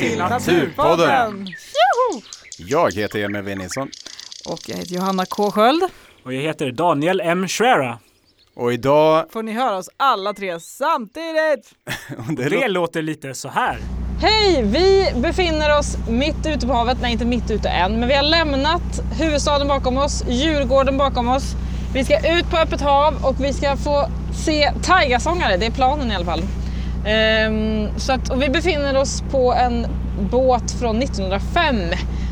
till Naturpodden! Jag heter Emil V Nilsson. Och jag heter Johanna K Sköld. Och jag heter Daniel M Schwera. Och idag... Får ni höra oss alla tre samtidigt? det, det låter lite så här. Hej! Vi befinner oss mitt ute på havet. Nej, inte mitt ute än, men vi har lämnat huvudstaden bakom oss, Djurgården bakom oss. Vi ska ut på öppet hav och vi ska få se taigasångare. Det är planen i alla fall. Um, så att, och vi befinner oss på en båt från 1905.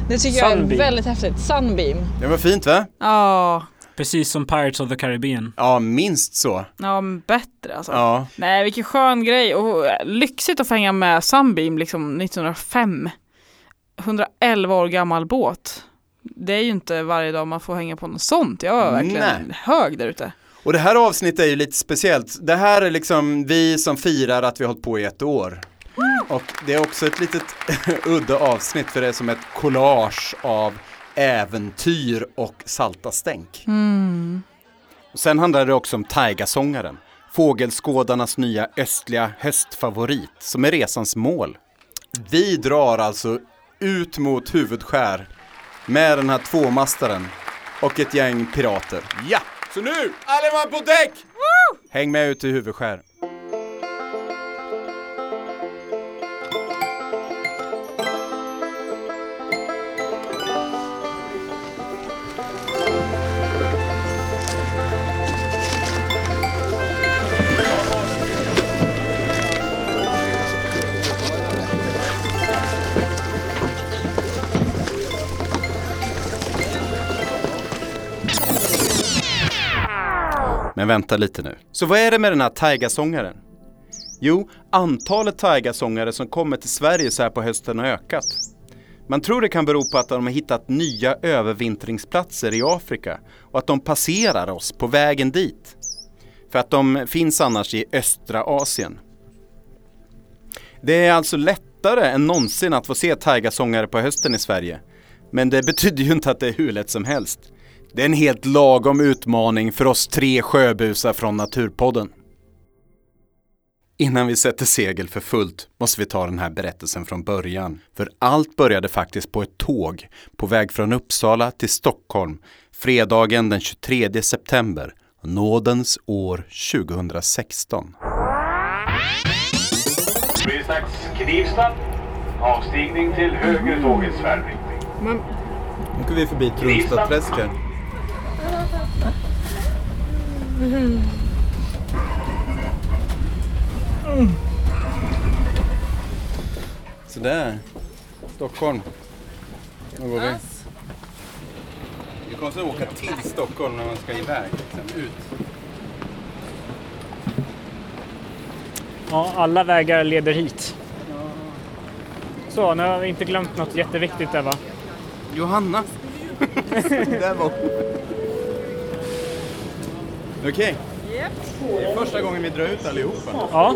Det tycker Sunbeam. jag är väldigt häftigt. Sunbeam. Det var fint va? Ja. Precis som Pirates of the Caribbean. Ja, minst så. Ja, men bättre alltså. Ja. Nej, vilken skön grej och lyxigt att få hänga med Sunbeam liksom 1905. 111 år gammal båt. Det är ju inte varje dag man får hänga på något sånt. Jag är verkligen Nej. hög där ute. Och det här avsnittet är ju lite speciellt. Det här är liksom vi som firar att vi har hållit på i ett år. Och det är också ett litet udda avsnitt för det är som ett collage av äventyr och salta stänk. Mm. Sen handlar det också om Taigasångaren, fågelskådarnas nya östliga höstfavorit som är resans mål. Vi drar alltså ut mot huvudskär med den här tvåmastaren och ett gäng pirater. Ja! Så nu, alle man på däck! Häng med ut till huvudskär. Men vänta lite nu. Så vad är det med den här taigasångaren? Jo, antalet taigasångare som kommer till Sverige så här på hösten har ökat. Man tror det kan bero på att de har hittat nya övervintringsplatser i Afrika och att de passerar oss på vägen dit. För att de finns annars i östra Asien. Det är alltså lättare än någonsin att få se taigasångare på hösten i Sverige. Men det betyder ju inte att det är hur lätt som helst. Det är en helt lagom utmaning för oss tre sjöbusar från Naturpodden. Innan vi sätter segel för fullt måste vi ta den här berättelsen från början. För allt började faktiskt på ett tåg på väg från Uppsala till Stockholm fredagen den 23 september, nådens år 2016. Knivsta. Avstigning till höger tågets färdriktning. Nu åker vi förbi Trunstadträsk här. Mm. Sådär. Stockholm. Nu går vi. Det är konstigt att åka till Stockholm när man ska iväg. Liksom, ut. Ja, alla vägar leder hit. Så, nu har vi inte glömt något jätteviktigt där va? Johanna. där var Okej. Okay. Yep. Det är första gången vi drar ut allihopa. Ja.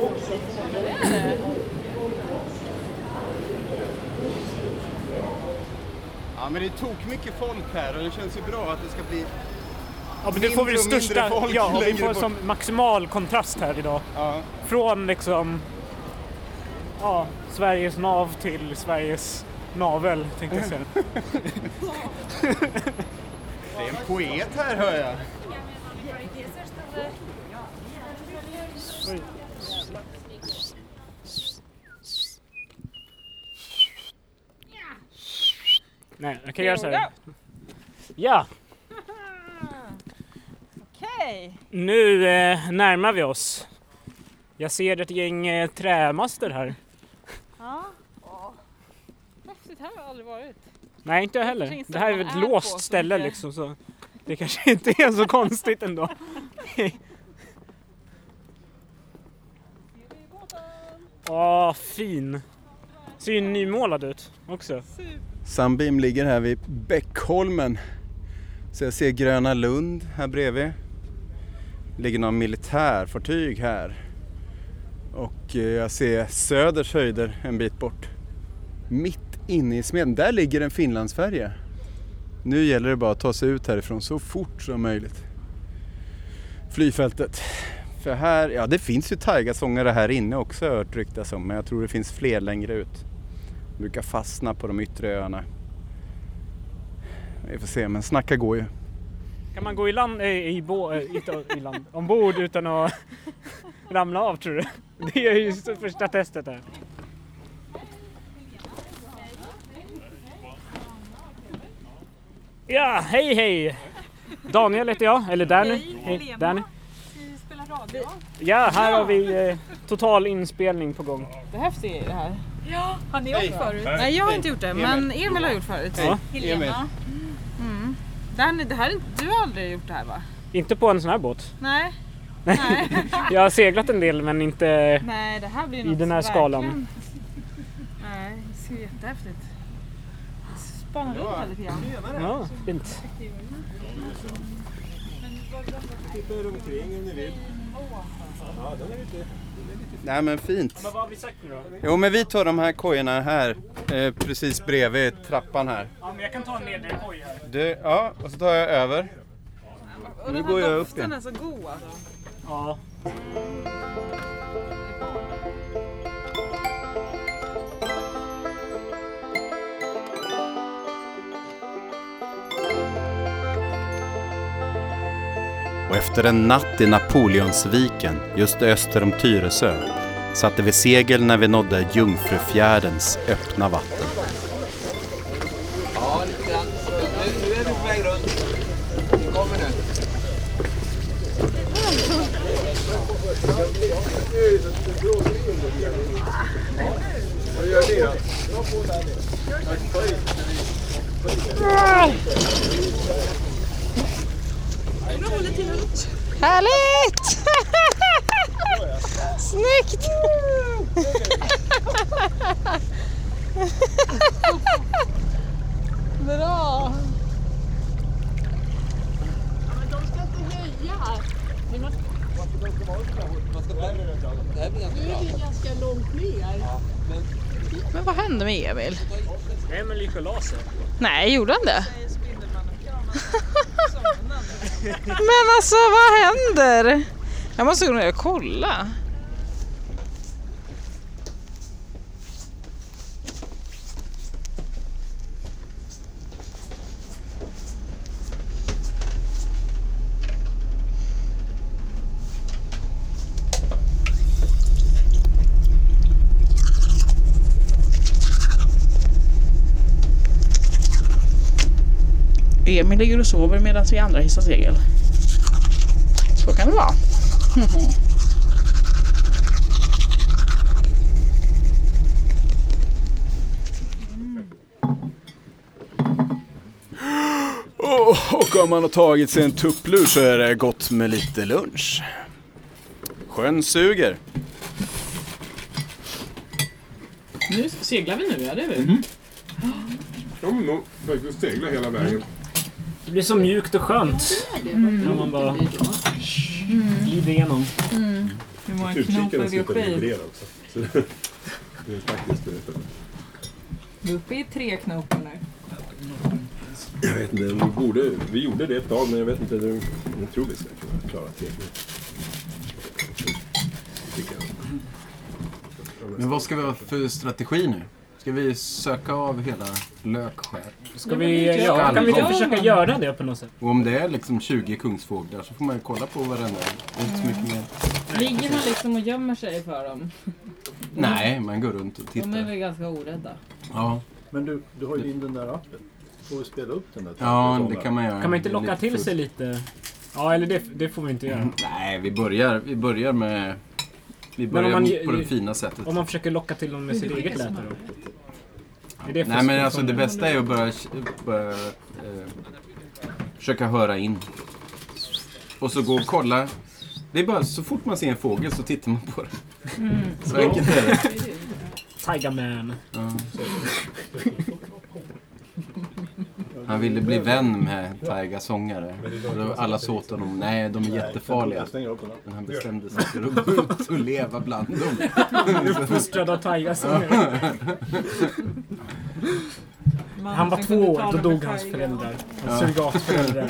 Ja men det tog mycket folk här och det känns ju bra att det ska bli Ja men det får vi största, ja och vi får som maximal kontrast här idag. Ja. Från liksom ja, Sveriges nav till Sveriges navel tänkte jag säga. det är en poet här hör jag. Nej, jag kan göra så här. Ja! Okej. Nu eh, närmar vi oss. Jag ser ett gäng eh, trämaster här. Ja. Häftigt, här har jag aldrig varit. Nej, inte jag heller. Det här är ett låst ställe liksom så det kanske inte är så konstigt ändå. Åh, fin! Ser ju nymålad ut också. Sunbeam ligger här vid Bäckholmen. Så jag ser Gröna Lund här bredvid. Det ligger några militärfartyg här. Och eh, jag ser Söders höjder en bit bort. Mitt inne i smeden, där ligger en Finlandsfärja. Nu gäller det bara att ta sig ut härifrån så fort som möjligt. Flygfältet. För här, ja det finns ju taigasångare här inne också har jag hört ryktas om, men jag tror det finns fler längre ut. De Brukar fastna på de yttre öarna. Vi får se, men snacka går ju. Kan man gå i land, i, i, bo, eh, inte i land, ombord utan att ramla av tror du? Det är ju första testet här. Ja, hej hej! Daniel heter jag, eller Danny. Hej, hej Danny. Vi spelar radio. Ja, här har vi eh, total inspelning på gång. Behövs det det här? Ja, har ni åkt förut? Nej jag har inte gjort det men Emil har gjort förut. Ja. Helena. Mm. Danny, det här, är inte- du har aldrig gjort det här va? Inte på en sån här båt. Nej. Nej. Jag har seglat en del men inte... Nej det här blir I den här skalan. verkligen- Nej, det ser jättehäftigt. Spana runt här lite grann. Ja, fint. Nej men fint. vad har vi sagt nu då? Jo men vi tar de här kojorna här, eh, precis bredvid trappan här. Ja, men jag kan ta en nedre koj här. Du, ja, och så tar jag över. Och Nu den går här jag upp doften igen. är så god alltså. Ja. Och efter en natt i Napoleonsviken, just öster om Tyresö, satte vi segel när vi nådde Jungfrufjärdens öppna vatten. Ja, lite grann. Nu, nu är på väg runt. Vi kommer nu. Härligt! Snyggt! Bra! Det här blir ganska bra. Men vad hände med Emil? Emil gick och la sig. Nej, gjorde han det? Men alltså vad händer? Jag måste gå ner och kolla. Emil ligger och sover medan vi andra hissar segel. Så kan det vara. Och om man har tagit sig en tupplur så är det gott med lite lunch. Sjön suger. Nu seglar vi nu, ja det är vi. De vill nog faktiskt segla hela vägen. Det blir så mjukt och skönt. När man bara glider igenom. Hur många Utkikarna knoppar vi slutar uppe i? vibrera också. Så det det är faktiskt det. Vi är uppe i tre knopar nu. Jag vet inte, vi, borde, vi gjorde det ett tag men jag vet inte, nu tror vi ska kunna klara det. Tycker jag. Men vad ska vi ha för strategi nu? Ska vi söka av hela Lökskär? Ska vi, ja, kan vi inte försöka göra det på något sätt? Och om det är liksom 20 kungsfåglar så får man ju kolla på varenda. Det är inte så mycket mer. Ligger man liksom och gömmer sig för dem? Nej, man går runt och De är tittar. väl ganska orädda. Ja, Men du, du har ju in den där appen. Får vi spela upp den där? ja det kan man göra. Kan man inte Det är locka lite till sig lite? Ja, eller det, det får vi inte göra. Nej, vi börjar, vi börjar med... Vi Men om börjar man- på det fina sättet. Om man försöker locka till dem med sitt eget läte då? Är det Nej men alltså det bästa är att bara, bara eh, försöka höra in. Och så gå och kolla. Det är bara så fort man ser en fågel så tittar man på den. Så enkelt är det. Tiger Man. Ja. Han ville bli vän med taiga-sångare. Och då Alla sa åt honom, nej de är jättefarliga. Men han bestämde sig för att gå ut och leva bland dem. Uppfostrad av tigersångare. Han var två år, då dog hans föräldrar. Ja. Surrogatföräldrar.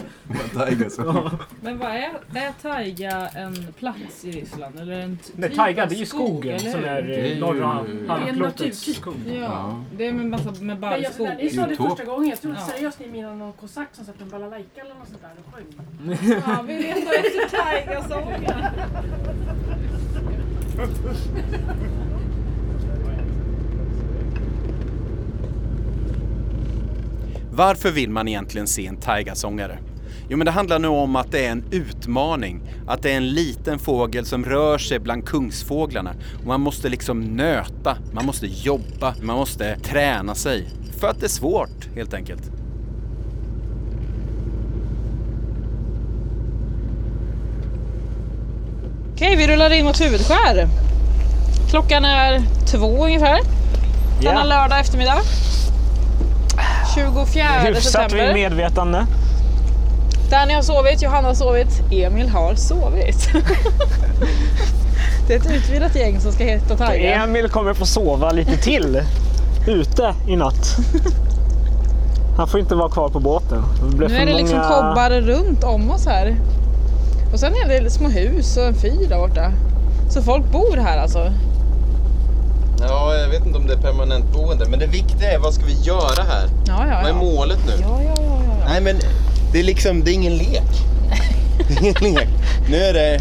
Så. Men vad är, är taiga en plats i Ryssland? Eller en t- Nej, typ taiga det är ju skog, skogen eller som är Det är eh, norra Det är en halvklotets skog. Ja, det är med massa med barrskog. ni sa det första gången, jag trodde Ja. seriöst ni menade någon kosack som satt en balalaika eller något sånt där och sjöng. Ja, vi letar efter taigasången. Varför vill man egentligen se en taigasångare? Jo, men det handlar nog om att det är en utmaning. Att det är en liten fågel som rör sig bland kungsfåglarna. Och man måste liksom nöta, man måste jobba, man måste träna sig. För att det är svårt, helt enkelt. Okej, vi rullar in mot huvudskär. Klockan är två ungefär. Denna Ja. lördag eftermiddag. 24 Hyfsat vid september. medvetande. Danny har sovit, Johanna har sovit, Emil har sovit. det är ett utvildat gäng som ska heta Taiga. Emil kommer få sova lite till ute i natt. Han får inte vara kvar på båten. Nu är det liksom många- kobbar runt om oss här. Och sen är det små hus och en fyr där borta. Så folk bor här alltså. Ja, jag vet inte om det är permanent boende, men det viktiga är vad ska vi göra här? Ja, ja, Vad är ja. målet nu? Ja, ja, ja, ja, ja. Nej, men det är liksom, det är ingen lek. Det är ingen lek. Nu är det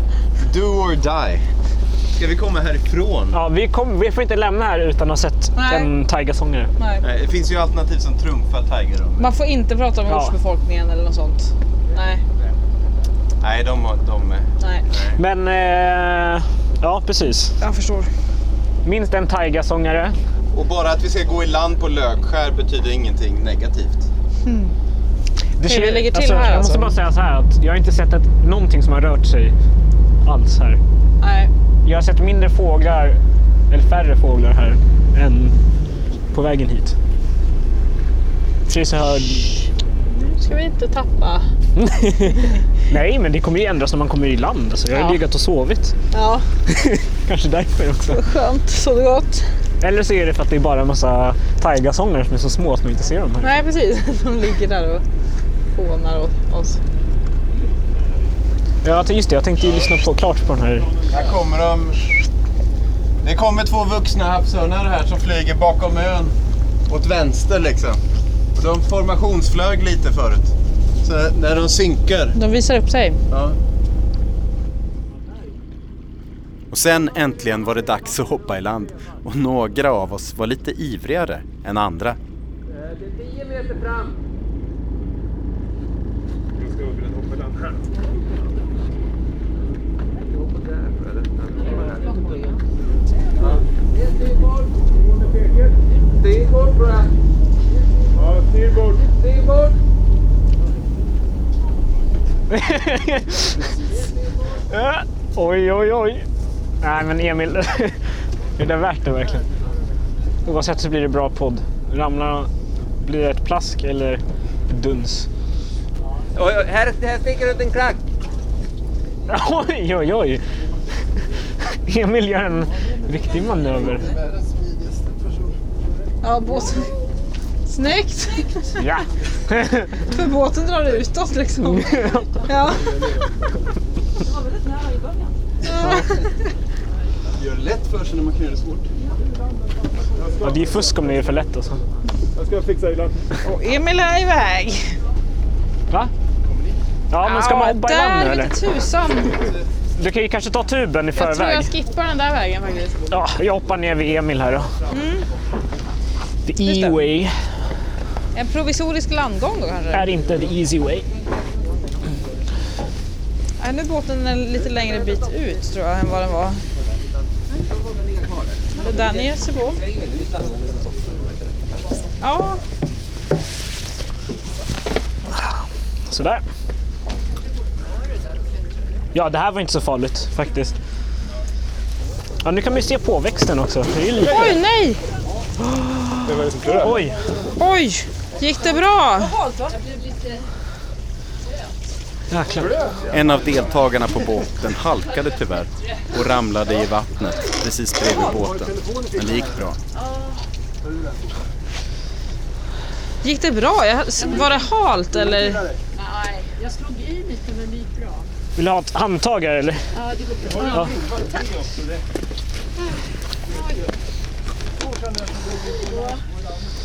do or die. Ska vi komma härifrån? Ja, vi, kom, vi får inte lämna här utan att ha sett Nej. en taigasångare. Nej. Nej, det finns ju alternativ som trumfar Tiger-rummet. Man får inte prata om Ja. ortsbefolkningen eller något sånt. Nej, Nej, de, har- de, nej. Men, eh, ja precis. Jag förstår. Minst en taigasångare. Och bara att vi ska gå i land på Lökskär betyder ingenting negativt. Det vi ser- lägger till alltså, här Jag måste alltså. bara säga så här att jag har inte sett ett, någonting som har rört sig alls här. Nej. Jag har sett mindre fåglar, eller färre fåglar här än på vägen hit. Precis här. Nu ska vi inte tappa. Nej, men det kommer ju ändras när man kommer i land. Alltså, jag har Ja. legat och sovit. Ja, Kanske därför också. skönt. Så det gott. Eller så är det för att det är bara en massa taigasångare som är så små att man inte ser dem här. Nej, precis. De ligger där och hånar oss. Ja, just det. Jag tänkte ju lyssna på, klart på den här. Här kommer de. Det kommer två vuxna havsörnar här som flyger bakom ön. Åt vänster liksom. Och de formationsflög lite förut. Så när de synkar. De visar upp sig. Ja. Och sen äntligen var det dags att hoppa i land. Och några av oss var lite ivrigare än andra. Det är 10 meter fram. Jag ska vilja hoppa i land här. Styrbord. Ja, styrbord. Styrbord. Oj, oj, oj. Nej, men Emil. är det värt det verkligen? Oavsett så blir det bra podd. Ramlar blir det ett plask eller duns. Oj, oj, här, här sticker ut en klack. Oj, oj, oj. Emil gör en riktig manöver. Ja, båten. Snyggt! Ja. För båten drar utåt liksom. Ja. Gör det lätt för sig när man kan göra det svårt. ja, det är fusk om det är för lätt alltså. Jag ska fixa i land. Och Emil är iväg. Va? Ja, men ska man Ja, hoppa i land nu Där eller? vete tusan. Du kan ju kanske ta tuben i Jag tror förväg. jag skippar den där vägen faktiskt. Ja, jag hoppar ner vid Emil här då. The Just det. E-way En provisorisk landgång då kanske? är inte the easy way. Nej, nu är båten en lite längre bit ut tror jag än vad den var. Och Danny ger sig på. Ja, Sådär. Ja, det här var inte så farligt faktiskt. Ja, nu kan man ju se påväxten också. Det är ju lite... oj nej! Oj! Oj! Gick det bra? Jäklar. En av deltagarna på båten halkade tyvärr och ramlade i vattnet precis bredvid båten. Men det gick bra. Gick det bra? Jag, var det halt eller? Nej, jag slog i lite men det gick bra. Vill du ha ett handtag här eller? Ja, det går bra. Ja.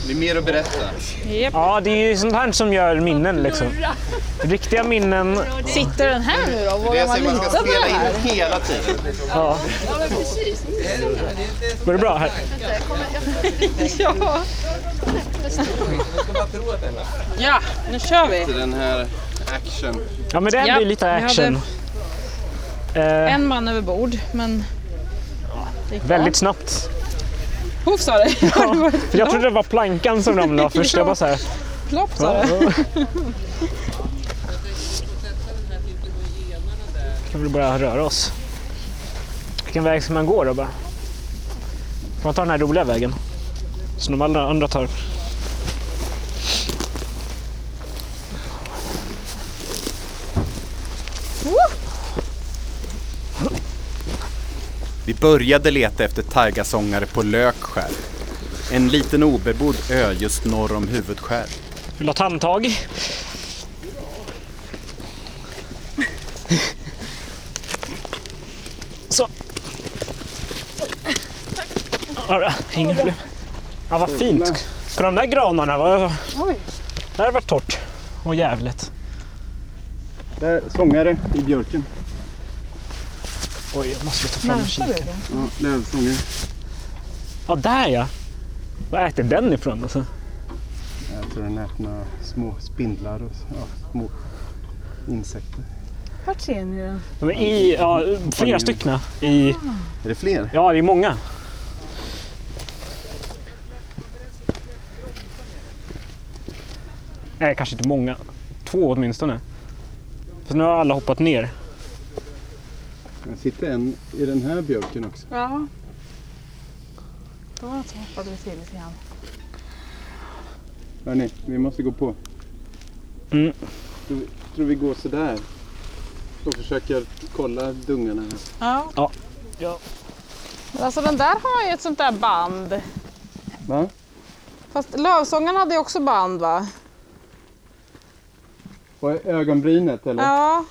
Det är mer att berätta. Ja, det är ju sånt här som gör minnen liksom. Riktiga minnen. Sitter den här nu då? Vågar man man ska lita på spela det här? in hela tiden. Ja. Ja, men precis. Går det bra här? Ja. ja, nu kör vi. Den här action. Ja, men det Ja, blir lite action. Eh, En man över bord, men... väldigt snabbt. Poff sa det. Ja, för jag trodde det var plankan som ramlade först. Jag bara så här. Plopp sa Ja, det. kan vi börja röra oss. Vilken väg ska man gå då bara? Får man ta den här roliga vägen? Som de andra, andra tar. Började leta efter taigasångare på Lökskär. En liten obebodd ö just norr om Huvudskär. Vill du ha ett handtag? Så. Ja, det- inga problem. Ja, vad fint. Ska de där granarna vara... Det här var torrt och jävligt. Där, sångare i björken. Oj, jag måste ta fram kikaren. Ja, lövsångare. Ja, där ja. Var äter den ifrån alltså? Jag tror den äter några små spindlar och ja, små insekter. Vart ser ni den? De är i, ja, flera stycken i... Är det fler? Ja, det är många. Nej, kanske inte många. Två åtminstone. För nu har alla hoppat ner. Det sitter en i den här björken också. Ja. Då hoppade vi till lite grann. Hörni, vi måste gå på. Mm. Tror, vi- tror vi går sådär. Och försöker kolla dungarna här. Ja. Ja. ja. Men Alltså den där har ju ett sånt där band. Va? Fast Lövsångaren hade ju också band va? På ögonbrynet eller? Ja.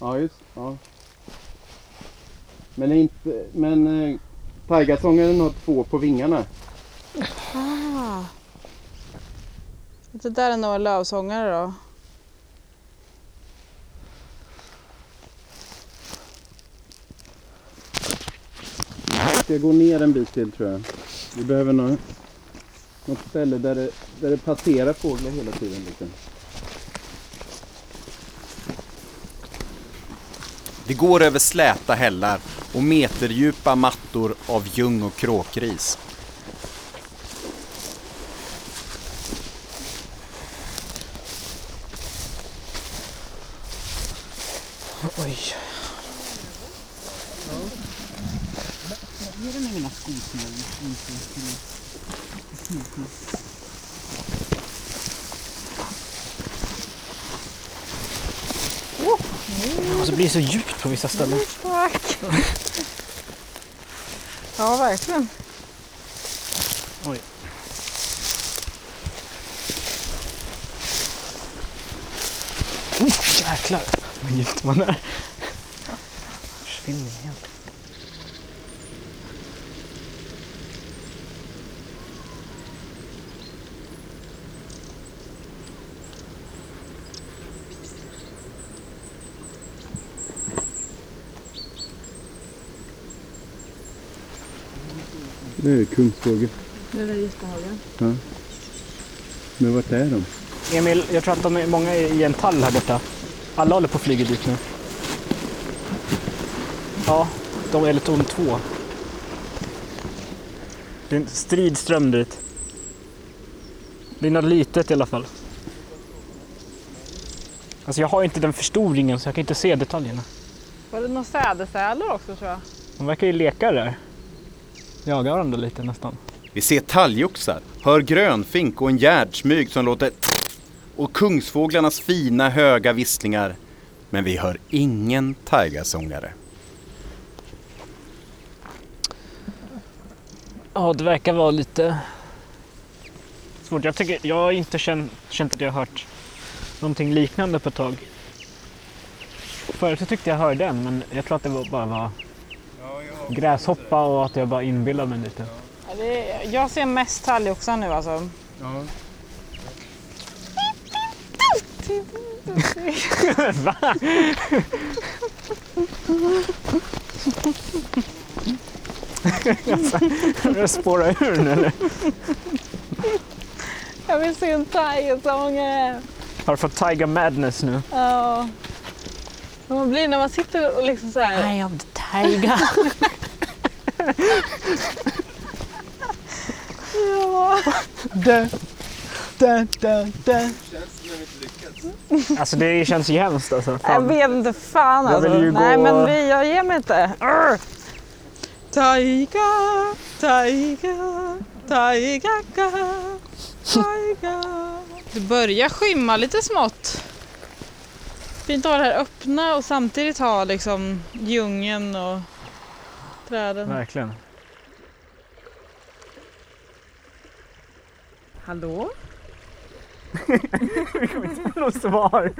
Ja, just ja. Men inte, men eh, taigasångaren har två på vingarna. Ah. Det där är en lövsångare då. Ska jag gå ner en bit till tror jag. Vi behöver nå, något ställe där det, där det passerar fåglar hela tiden. Liksom. Det går över släta hällar och meterdjupa mattor av ljung och kråkris. Oj. Alltså, det blir så djupt på vissa ställen. Tack. Ja verkligen. Oj. Oh, jäklar vad djupt man är. Försvinner helt. Det är kungsfågel. Det är jättehagen. Ja. Men vart är de? Emil, jag tror att de är många i en tall här borta. Alla håller på att flyga dit nu. Ja, de eller de två. Det är en stridström dit. Det är något litet i alla fall. Alltså jag har inte den förstoringen så jag kan inte se detaljerna. Var det några sädesärlor också tror jag? De verkar ju leka där. Jagar varandra lite nästan. Vi ser talgoxar, hör grönfink och en gärdsmyg som låter och kungsfåglarnas fina höga visslingar. Men vi hör ingen taigasångare. Ja, det verkar vara lite svårt. Jag, tycker, jag har inte känt, känt att jag har hört någonting liknande på ett tag. Förut så tyckte jag hörde en, men jag tror att det var, bara var gräshoppa och att jag bara inbillade mig lite. Ja, det är, jag ser mest talgoxar nu alltså. Ja. Va? Jag spåra ur nu eller? Jag vill se en tigersångare. Har du fått Tiger Madness nu? Ja. Man blir när man sitter och liksom så här. I am the tiger. Ja. Da, da, da, da. Alltså det känns hemskt alltså. Jag Fan. vet inte fan Jag alltså. vill ju Nej gå- men vi, jag ger mig inte. Arr. Tiger, tiger, tiger, tiger. Det börjar skymma lite smått. Fint att ha det här öppna och samtidigt ha liksom djungeln och träden. Verkligen. Hallå? Något svar.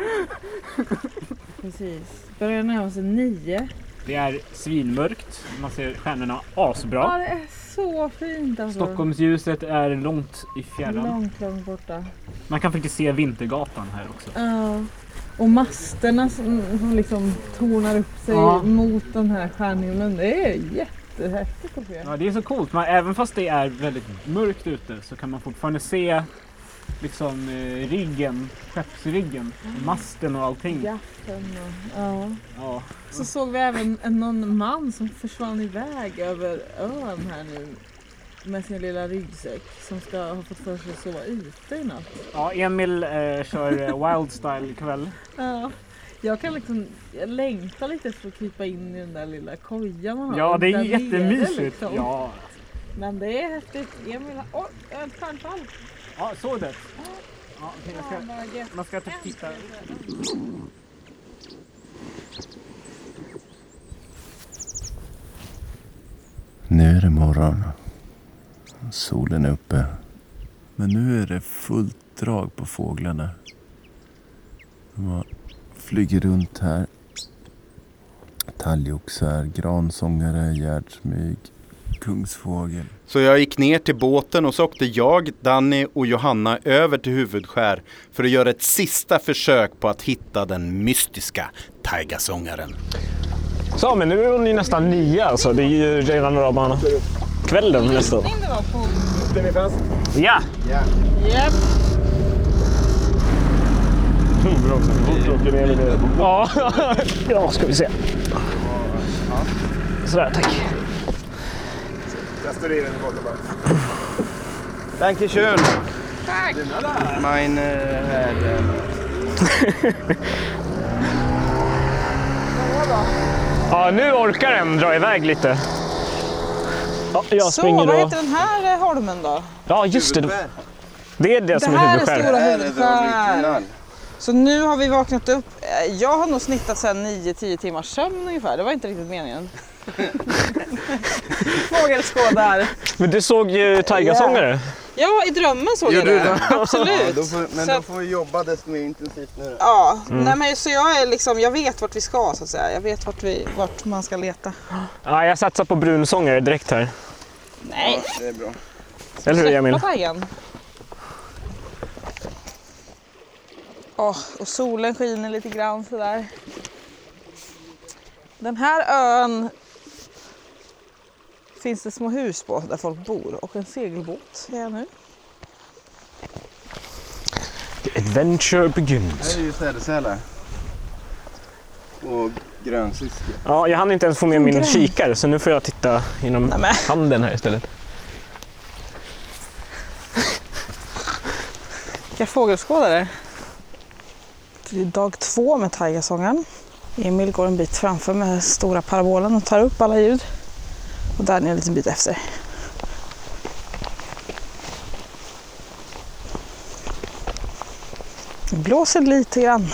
Precis. Börjar närma sig nio. Det är svinmörkt. Man ser stjärnorna Ja asbra. det är så fint alltså. Stockholmsljuset är långt i fjärran. Långt, långt borta. Man kan faktiskt se Vintergatan här också. Ja. Och masterna som, som liksom tornar upp sig Ja. mot den här stjärnhimlen. Det är jättehäftigt att se. Ja, det är så coolt. Man, även fast det är väldigt mörkt ute så kan man fortfarande se liksom eh, riggen, skeppsriggen, masten och allting. Gaffeln och, ja. Ja. Så såg vi även en, någon man som försvann iväg över ön här nu med sin lilla ryggsäck som ska ha fått för sig att sova ute i natt. Ja, Emil eh, kör eh, Wild Style ikväll. Ja. Jag kan liksom, jag längtar lite för att krypa in i den där lilla kojan man har. Ja, det är ju jättemysigt. liksom. Ja. Men det är häftigt. Emil har... Oj, ett stjärnfall! ja, såg det. Ja, jag Ja, ska, man ska typ titta. Nu är det morgon. Solen är uppe. Men nu är det fullt drag på fåglarna. De flyger runt här. Talgoxar, gransångare, gärdsmyg, kungsfågel. Så jag gick ner till båten och så åkte jag, Danny och Johanna över till Huvudskär för att göra ett sista försök på att hitta den mystiska taigasångaren. Så, men nu är hon ju nästan nio alltså. Det är ju redan några man kvällen nästan. Det var på... Ja! Japp. Ja, ja ska vi se. Sådär, tack. Dankeschön! Tack! Mein äh, Herr. Ja, nu orkar den dra iväg lite. Ja, jag Så, springer vad heter den här eh, holmen då? Ja, just det. Det är det, Det som är här är huvudskär. stora huvudskär. Så nu har vi vaknat upp. Eh, Jag har nog snittat sen 9-10 timmars sömn ungefär. Det var inte riktigt meningen. Fågelskådar. Men du såg ju Taigasångare. Ja, i drömmen såg jag det. Absolut. men Så då får vi jobba desto mer intensivt nu då. Ja, Mm. nej men så jag är liksom, jag vet vart vi ska så att säga. Jag vet vart, vi, vart man ska leta. Ja, jag satsar på brunsångare direkt här. Nej, Det är bra. Eller hur Emil? släppa. Åh, och solen skiner lite grann sådär. Den här ön finns det små hus på där folk bor och en segelbåt är jag nu. The adventure begins. Här är ju sädesärlar. Och grönsyskor. Ja, jag hann inte ens få med min kikare så nu får jag titta genom Nämen. handen här istället. Vilka fågelskådare. Det är dag två med Taigasångaren. Emil går en bit framför med stora parabolen och tar upp alla ljud. Och där är en liten bit efter. Det blåser lite grann.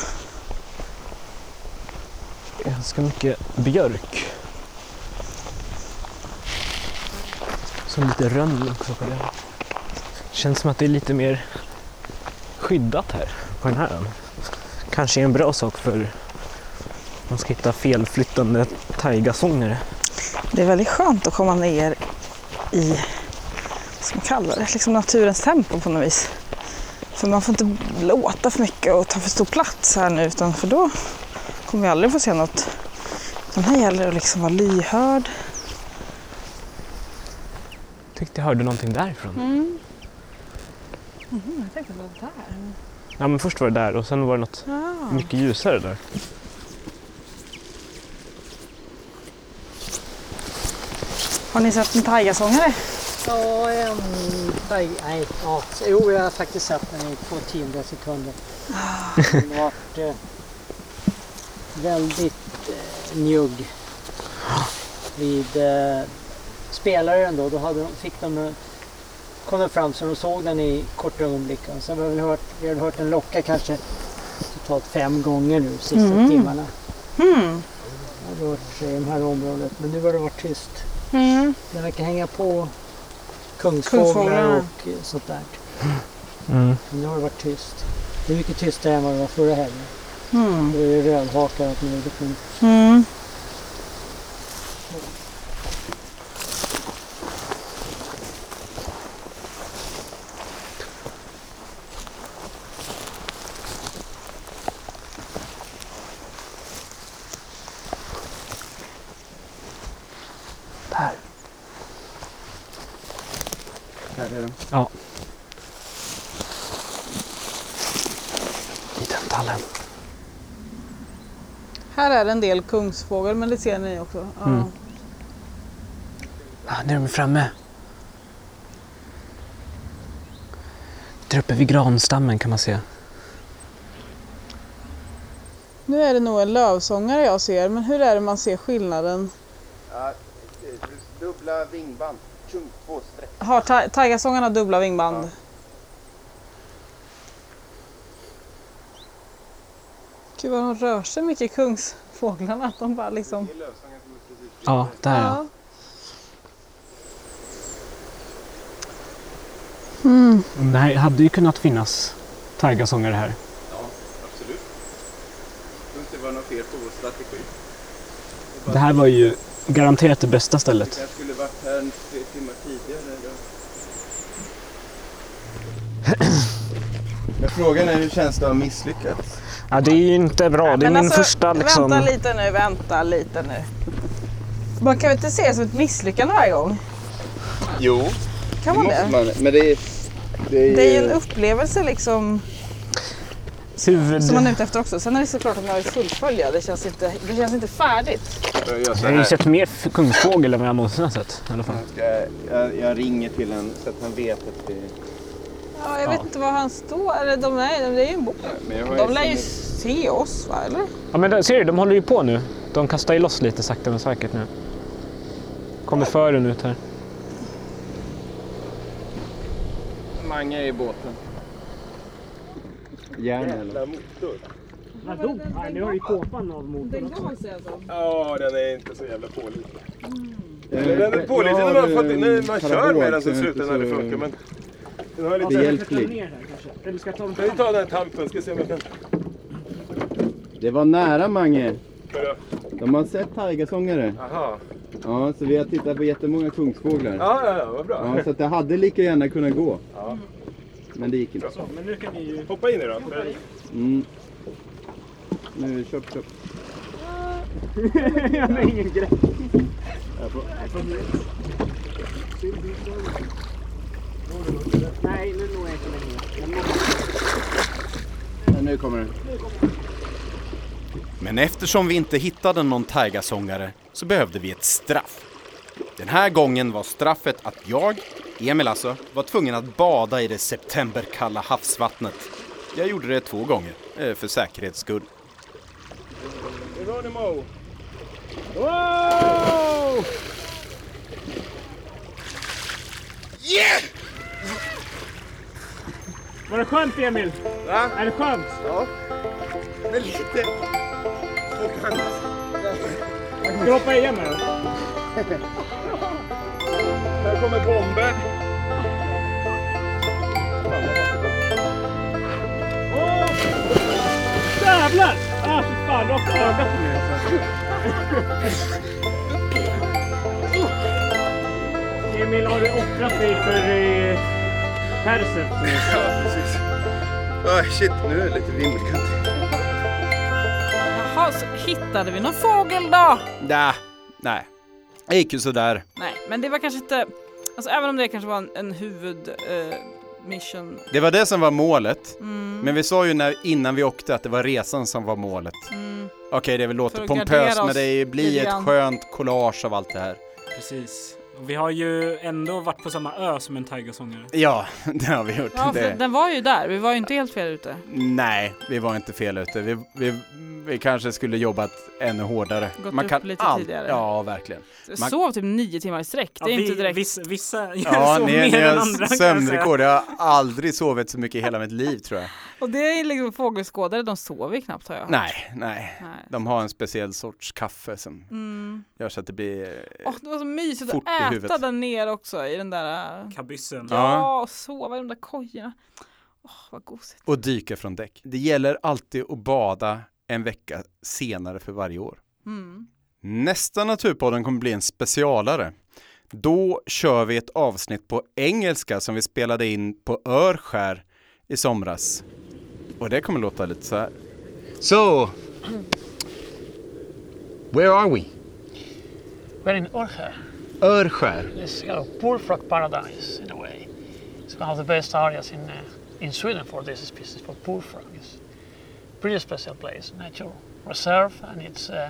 Ganska mycket björk. Som lite rönn också på det. Känns som att det är lite mer skyddat här på den här ön. Kanske är en bra sak för man ska hitta felflyttande taigasångare. Det är väldigt skönt att komma ner i, vad ska man kalla det, liksom naturens tempo på något vis. För man får inte låta för mycket och ta för stor plats här nu utan för då kommer vi aldrig få se något. Utan här gäller det att liksom vara lyhörd. Tyckte jag hörde någonting därifrån. Mm. Mm, jag tänkte att det var där. Ja men först var det där och sen var det något Ah. mycket ljusare där. Har ni sett en taigasångare? Ja, en... Nej, nej, ja. Jo, jag har faktiskt sett den i två tiondels sekunder. Den har varit eh, väldigt eh, njugg vid eh, spelaren då. Då hade de, fick de, eh, kom de fram så de såg den i korta ögonblick. Och Sen har vi, hört, vi har hört den locka kanske totalt fem gånger nu sista Mm. timmarna. Mm. Det har rört sig i det här området. Men nu har det varit tyst. Mm. Den verkar hänga på kungsfåglar och sånt där. Mm. Men nu har det varit tyst. Det är mycket tystare än vad det var förra helgen. Mm. Då är det rödhakar och allt möjligt. Men Mm. Där. Här är de. Ja. I den tallen. Här är det en del kungsfågel men det ser ni också. Ja. Mm. Ah, där är de framme. Där uppe vid granstammen kan man se. Nu är det nog en lövsångare jag ser men hur är det man ser skillnaden? Ja, dubbla vingband. Tjung, två streck. Har ta- taigasångarna dubbla vingband? Gud vad de rör sig mycket kungsfåglarna. Att de bara liksom... Ja, där ja. Ja. Mm. Det här hade ju kunnat finnas taigasångare här. Ja, absolut. Tror inte det var något fel på vår strategi. Det här var ju garanterat det bästa stället. Jag skulle varit här tre timmar tidigare. Men frågan är hur känns det att ha misslyckats? Ja, det är ju inte bra. Det är min alltså, första liksom... Vänta lite nu, vänta lite nu. Man kan väl inte se det som ett misslyckande varje gång? Jo, Kan man det? man. Men det är... Det är, Det är ju en upplevelse liksom Huvud... som man är ute efter också. Sen är det såklart att man vill fullfölja. Det känns inte, det känns inte färdigt. Jag har ju sett mer kungsfågel än vad jag någonsin har sett. I alla fall. Jag, jag, jag ringer till honom så att han vet att det... Ja, jag vet Ja. inte var han står. Eller de är, det är ju en jag har De lär ju se oss va, eller? Ja, men ser du, de håller ju på nu. De kastar ju loss lite sakta men säkert nu. Kommer fören ut här. Mange är i båten. Järn eller? motor. Vadå? Ni har ju kåpan av motorn Den alltså. Ja, den är inte så jävla pålitlig. Mm. Eller den är pålitlig när man, fått, när man kör med den så slutar den aldrig funka. Men den har lite... Behjälplig. Eller ska jag ta Kan vi ta den här tampen? Ska se om jag kan... Det var nära Mange. De har sett taigasångare. Aha. Ja, så vi har tittat på jättemånga kungsfåglar. Ja, ja, ja, vad bra. Ja, så att det hade lika gärna kunnat gå. Ja. Men det gick inte. Men nu kan ni ju... Hoppa in i då. Mm. Nu, köp, köp. jag har ingen grej. Nej, nu når jag inte längre. Nu kommer den. Men eftersom vi inte hittade någon taigasångare så behövde vi ett straff. Den här gången var straffet att jag, Emil alltså, var tvungen att bada i det septemberkalla havsvattnet. Jag gjorde det två gånger, eh, för säkerhets skull. Geronimo! Wow! Yeah! Var det skönt Emil? Va? Är det skönt? Ja. Men lite... Ska du hoppa igen nu? Här kommer bomben. Jävlar! Ah, fy fan, du har ögat på mig alltså. Emil, har du offrat dig för eh, Perseus? Ja, precis. Ah, shit, nu är det lite vimmelkantigt. Jaha, så hittade vi någon fågel då? Nja, nej. Det gick ju sådär. Nej, men det var kanske inte, alltså även om det kanske var en, en huvud eh, mission. Det var det som var målet. Mm. Men vi sa ju när, innan vi åkte att det var resan som var målet. Mm. Okej, det väl För låter pompöst men det blir ett skönt collage av allt det här. Precis. Och vi har ju ändå varit på samma ö som en tigersångare. Ja, det har vi gjort. Ja, det. den var ju där, vi var ju inte helt fel ute. Nej, vi var inte fel ute. Vi, vi, vi kanske skulle jobbat ännu hårdare. Gått upp lite tidigare. Ja, verkligen. Man- sov typ nio timmar i sträck. Det är Ja, inte vi- direkt... Vissa, vissa Ja, sov ni, mer ni än andra. kan sömnrekord. Jag har aldrig sovit så mycket i hela mitt liv tror jag. Och det är liksom fågelskådare, de sover ju knappt har jag hört. Nej, nej. Nej. De har en speciell sorts kaffe som Mm. gör så att det blir... eh, Åh, det var så mysigt att äta där nere också i den där... äh, Kabyssen. Ja, och sova i de där kojorna. Åh, vad gosigt. Och dyka från däck. Det gäller alltid att bada en vecka senare för varje år. Mm. Nästa Naturpodden kommer bli en specialare. Då kör vi ett avsnitt på engelska som vi spelade in på Örskär i somras. Och det kommer låta lite så här. So, where are we? We're in Örskär. Örskär. It's you know, bullfrog paradise in a way. It's one of the best areas in uh, in Sweden for this species for bullfrog. It's pretty special place, nature reserve, and it's uh,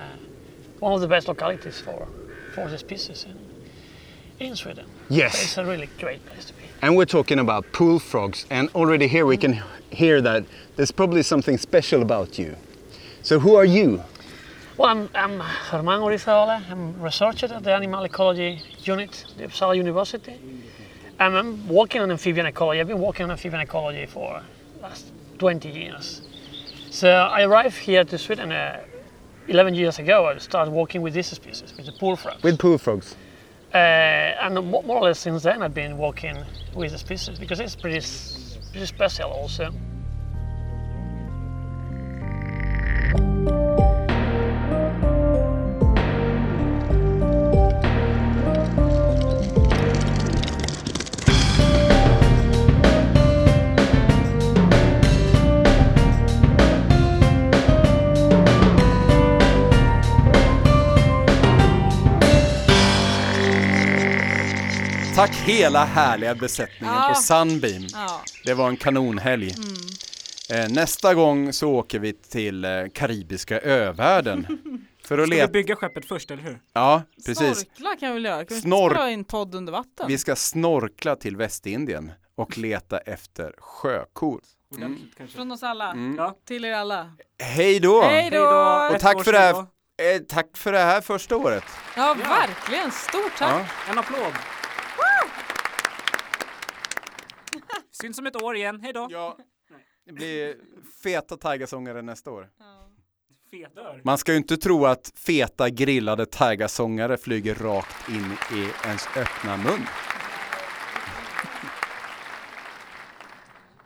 one of the best localities for for the species in in Sweden. Yes. So it's a really great place to be. And we're talking about pool frogs, and already here we can hear that there's probably something special about you. So, who are you? Well, I'm, I'm Orizola. I'm researcher at the Animal Ecology Unit at Uppsala University. And I'm working on amphibian ecology. I've been working on amphibian ecology for last 20 years. So I arrived here to Sweden uh, 11 years ago. I started working with this species, with the bullfrogs. With pool frogs. Uh, and more or less since then, I've been working with the species because it's pretty, Dus het best. Tack hela härliga besättningen Ja. på Sunbeam. Ja. Det var en kanonhelg. Eh, nästa gång så åker vi till eh, Karibiska övärlden. För att Ska vi bygga skeppet först, eller hur? Ja, precis. Snorkla kan vi väl göra? Kan vi inte Snork- spela in podd under vatten? Vi ska snorkla till Västindien och leta efter sjökor. Kanske. Från oss alla. Mm. Ja. Till er alla. Hej då! Hej då! Och tack för, det här, eh, tack för det här första året. Ja, verkligen. Stort tack. Ja. En applåd! Syns om ett år igen, hej då! Ja. Det blir feta tigersångare nästa år. Fetör! Man ska ju inte tro att feta grillade tigersångare flyger rakt in i ens öppna mun.